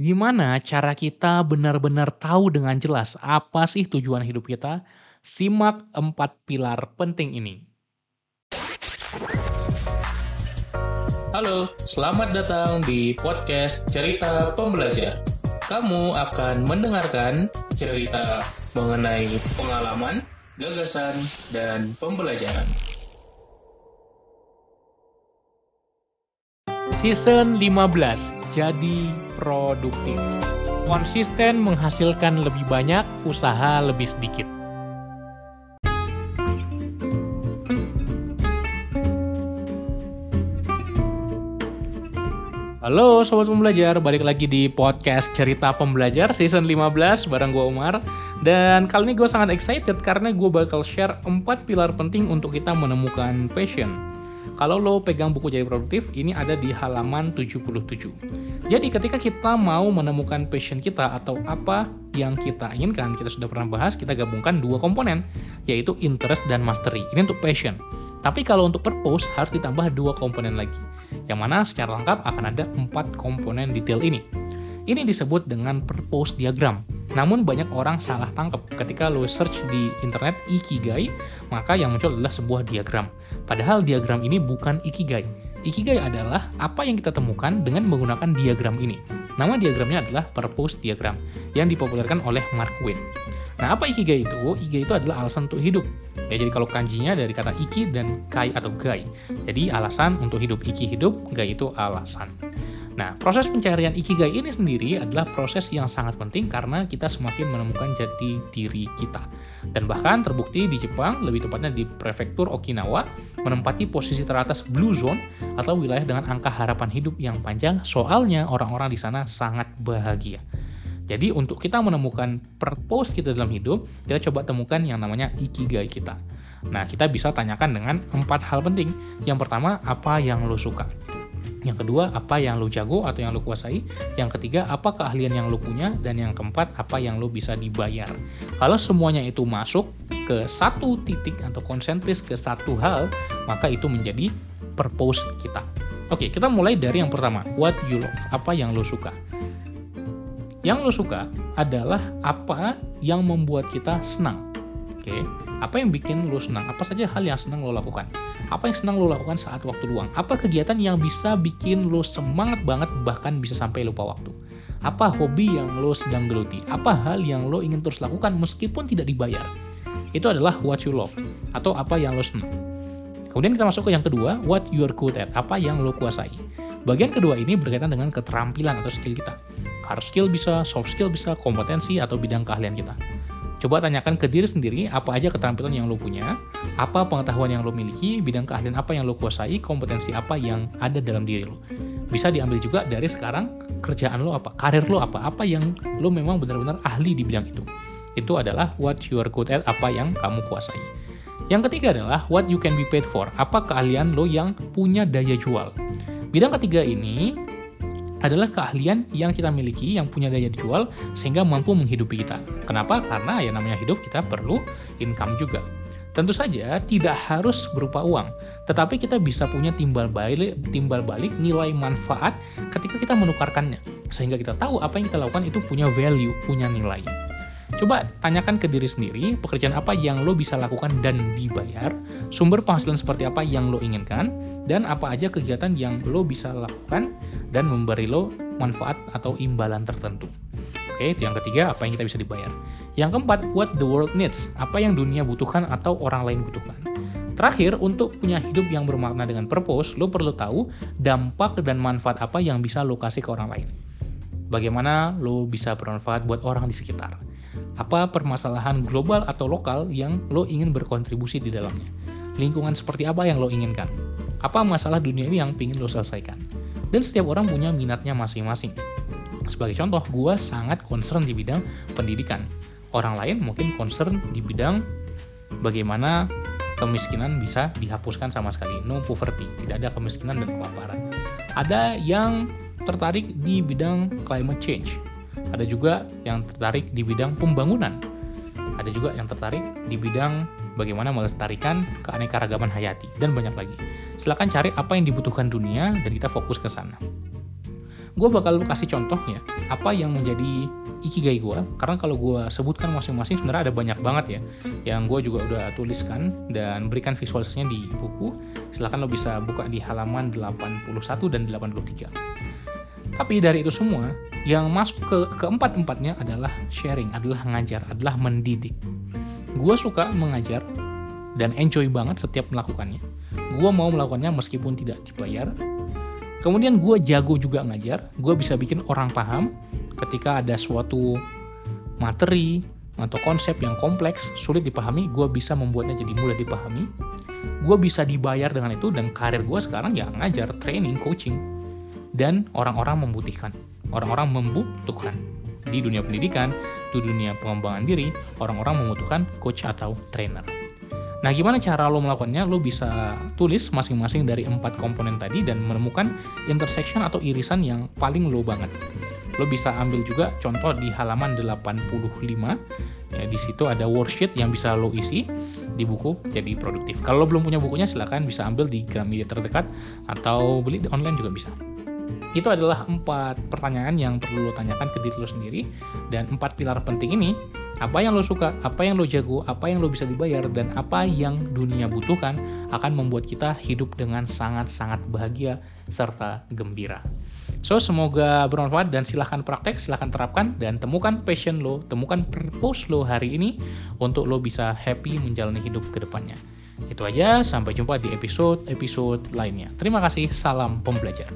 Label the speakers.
Speaker 1: Gimana cara kita benar-benar tahu dengan jelas apa sih tujuan hidup kita? Simak empat pilar penting ini.
Speaker 2: Halo, selamat datang di podcast Cerita Pembelajar. Kamu akan mendengarkan cerita mengenai pengalaman, gagasan, dan pembelajaran.
Speaker 1: Season 15 jadi produktif. Konsisten menghasilkan lebih banyak, usaha lebih sedikit. Halo Sobat Pembelajar, balik lagi di podcast Cerita Pembelajar season 15 bareng gue Umar Dan kali ini gue sangat excited karena gue bakal share 4 pilar penting untuk kita menemukan passion kalau lo pegang buku jadi produktif, ini ada di halaman 77. Jadi ketika kita mau menemukan passion kita atau apa yang kita inginkan, kita sudah pernah bahas, kita gabungkan dua komponen, yaitu interest dan mastery. Ini untuk passion. Tapi kalau untuk purpose harus ditambah dua komponen lagi, yang mana secara lengkap akan ada empat komponen detail ini. Ini disebut dengan purpose diagram. Namun banyak orang salah tangkap ketika lo search di internet Ikigai, maka yang muncul adalah sebuah diagram. Padahal diagram ini bukan Ikigai. Ikigai adalah apa yang kita temukan dengan menggunakan diagram ini. Nama diagramnya adalah purpose diagram yang dipopulerkan oleh Mark Twain. Nah, apa Ikigai itu? Ikigai itu adalah alasan untuk hidup. Ya, jadi kalau kanjinya dari kata iki dan kai atau gai. Jadi alasan untuk hidup. Iki hidup, gai itu alasan. Nah, proses pencarian ikigai ini sendiri adalah proses yang sangat penting karena kita semakin menemukan jati diri kita. Dan bahkan terbukti di Jepang, lebih tepatnya di prefektur Okinawa, menempati posisi teratas Blue Zone atau wilayah dengan angka harapan hidup yang panjang, soalnya orang-orang di sana sangat bahagia. Jadi untuk kita menemukan purpose kita dalam hidup, kita coba temukan yang namanya ikigai kita. Nah, kita bisa tanyakan dengan empat hal penting. Yang pertama, apa yang lo suka? Yang kedua, apa yang lo jago atau yang lo kuasai. Yang ketiga, apa keahlian yang lo punya. Dan yang keempat, apa yang lo bisa dibayar. Kalau semuanya itu masuk ke satu titik atau konsentris ke satu hal, maka itu menjadi purpose kita. Oke, kita mulai dari yang pertama, what you love, apa yang lo suka. Yang lo suka adalah apa yang membuat kita senang. Oke, apa yang bikin lo senang? Apa saja hal yang senang lo lakukan? Apa yang senang lo lakukan saat waktu luang? Apa kegiatan yang bisa bikin lo semangat banget bahkan bisa sampai lupa waktu? Apa hobi yang lo sedang geluti? Apa hal yang lo ingin terus lakukan meskipun tidak dibayar? Itu adalah what you love atau apa yang lo senang. Kemudian kita masuk ke yang kedua, what you are good at, apa yang lo kuasai. Bagian kedua ini berkaitan dengan keterampilan atau skill kita. Hard skill bisa, soft skill bisa, kompetensi atau bidang keahlian kita. Coba tanyakan ke diri sendiri apa aja keterampilan yang lo punya, apa pengetahuan yang lo miliki, bidang keahlian apa yang lo kuasai, kompetensi apa yang ada dalam diri lo. Bisa diambil juga dari sekarang kerjaan lo apa, karir lo apa, apa yang lo memang benar-benar ahli di bidang itu. Itu adalah what you are good at, apa yang kamu kuasai. Yang ketiga adalah what you can be paid for, apa keahlian lo yang punya daya jual. Bidang ketiga ini adalah keahlian yang kita miliki yang punya daya dijual sehingga mampu menghidupi kita. Kenapa? Karena ya namanya hidup kita perlu income juga. Tentu saja tidak harus berupa uang, tetapi kita bisa punya timbal balik, timbal balik nilai manfaat ketika kita menukarkannya, sehingga kita tahu apa yang kita lakukan itu punya value, punya nilai. Coba tanyakan ke diri sendiri, pekerjaan apa yang lo bisa lakukan dan dibayar, sumber penghasilan seperti apa yang lo inginkan, dan apa aja kegiatan yang lo bisa lakukan dan memberi lo manfaat atau imbalan tertentu. Oke, itu yang ketiga, apa yang kita bisa dibayar. Yang keempat, what the world needs, apa yang dunia butuhkan atau orang lain butuhkan. Terakhir, untuk punya hidup yang bermakna dengan purpose, lo perlu tahu dampak dan manfaat apa yang bisa lo kasih ke orang lain. Bagaimana lo bisa bermanfaat buat orang di sekitar apa permasalahan global atau lokal yang lo ingin berkontribusi di dalamnya? Lingkungan seperti apa yang lo inginkan? Apa masalah dunia ini yang ingin lo selesaikan? Dan setiap orang punya minatnya masing-masing. Sebagai contoh, gue sangat concern di bidang pendidikan. Orang lain mungkin concern di bidang bagaimana kemiskinan bisa dihapuskan sama sekali. No poverty, tidak ada kemiskinan dan kelaparan. Ada yang tertarik di bidang climate change ada juga yang tertarik di bidang pembangunan. Ada juga yang tertarik di bidang bagaimana melestarikan keanekaragaman hayati dan banyak lagi. Silakan cari apa yang dibutuhkan dunia dan kita fokus ke sana. gue bakal kasih contohnya apa yang menjadi ikigai gue karena kalau gue sebutkan masing-masing sebenarnya ada banyak banget ya yang gue juga udah tuliskan dan berikan visualisasinya di buku silahkan lo bisa buka di halaman 81 dan 83 tapi dari itu semua yang masuk ke keempat-empatnya adalah sharing adalah ngajar adalah mendidik gue suka mengajar dan enjoy banget setiap melakukannya gue mau melakukannya meskipun tidak dibayar Kemudian gue jago juga ngajar, gue bisa bikin orang paham ketika ada suatu materi atau konsep yang kompleks, sulit dipahami, gue bisa membuatnya jadi mudah dipahami. Gue bisa dibayar dengan itu dan karir gue sekarang ya ngajar, training, coaching. Dan orang-orang membutuhkan, orang-orang membutuhkan. Di dunia pendidikan, di dunia pengembangan diri, orang-orang membutuhkan coach atau trainer. Nah, gimana cara lo melakukannya? Lo bisa tulis masing-masing dari empat komponen tadi dan menemukan intersection atau irisan yang paling lo banget. Lo bisa ambil juga contoh di halaman 85. Ya, di situ ada worksheet yang bisa lo isi di buku jadi produktif. Kalau lo belum punya bukunya, silahkan bisa ambil di Gramedia terdekat atau beli di online juga bisa. Itu adalah empat pertanyaan yang perlu lo tanyakan ke diri lo sendiri dan empat pilar penting ini apa yang lo suka, apa yang lo jago, apa yang lo bisa dibayar, dan apa yang dunia butuhkan akan membuat kita hidup dengan sangat-sangat bahagia serta gembira. So, semoga bermanfaat dan silahkan praktek, silahkan terapkan, dan temukan passion lo, temukan purpose lo hari ini untuk lo bisa happy menjalani hidup ke depannya. Itu aja, sampai jumpa di episode-episode lainnya. Terima kasih, salam pembelajar.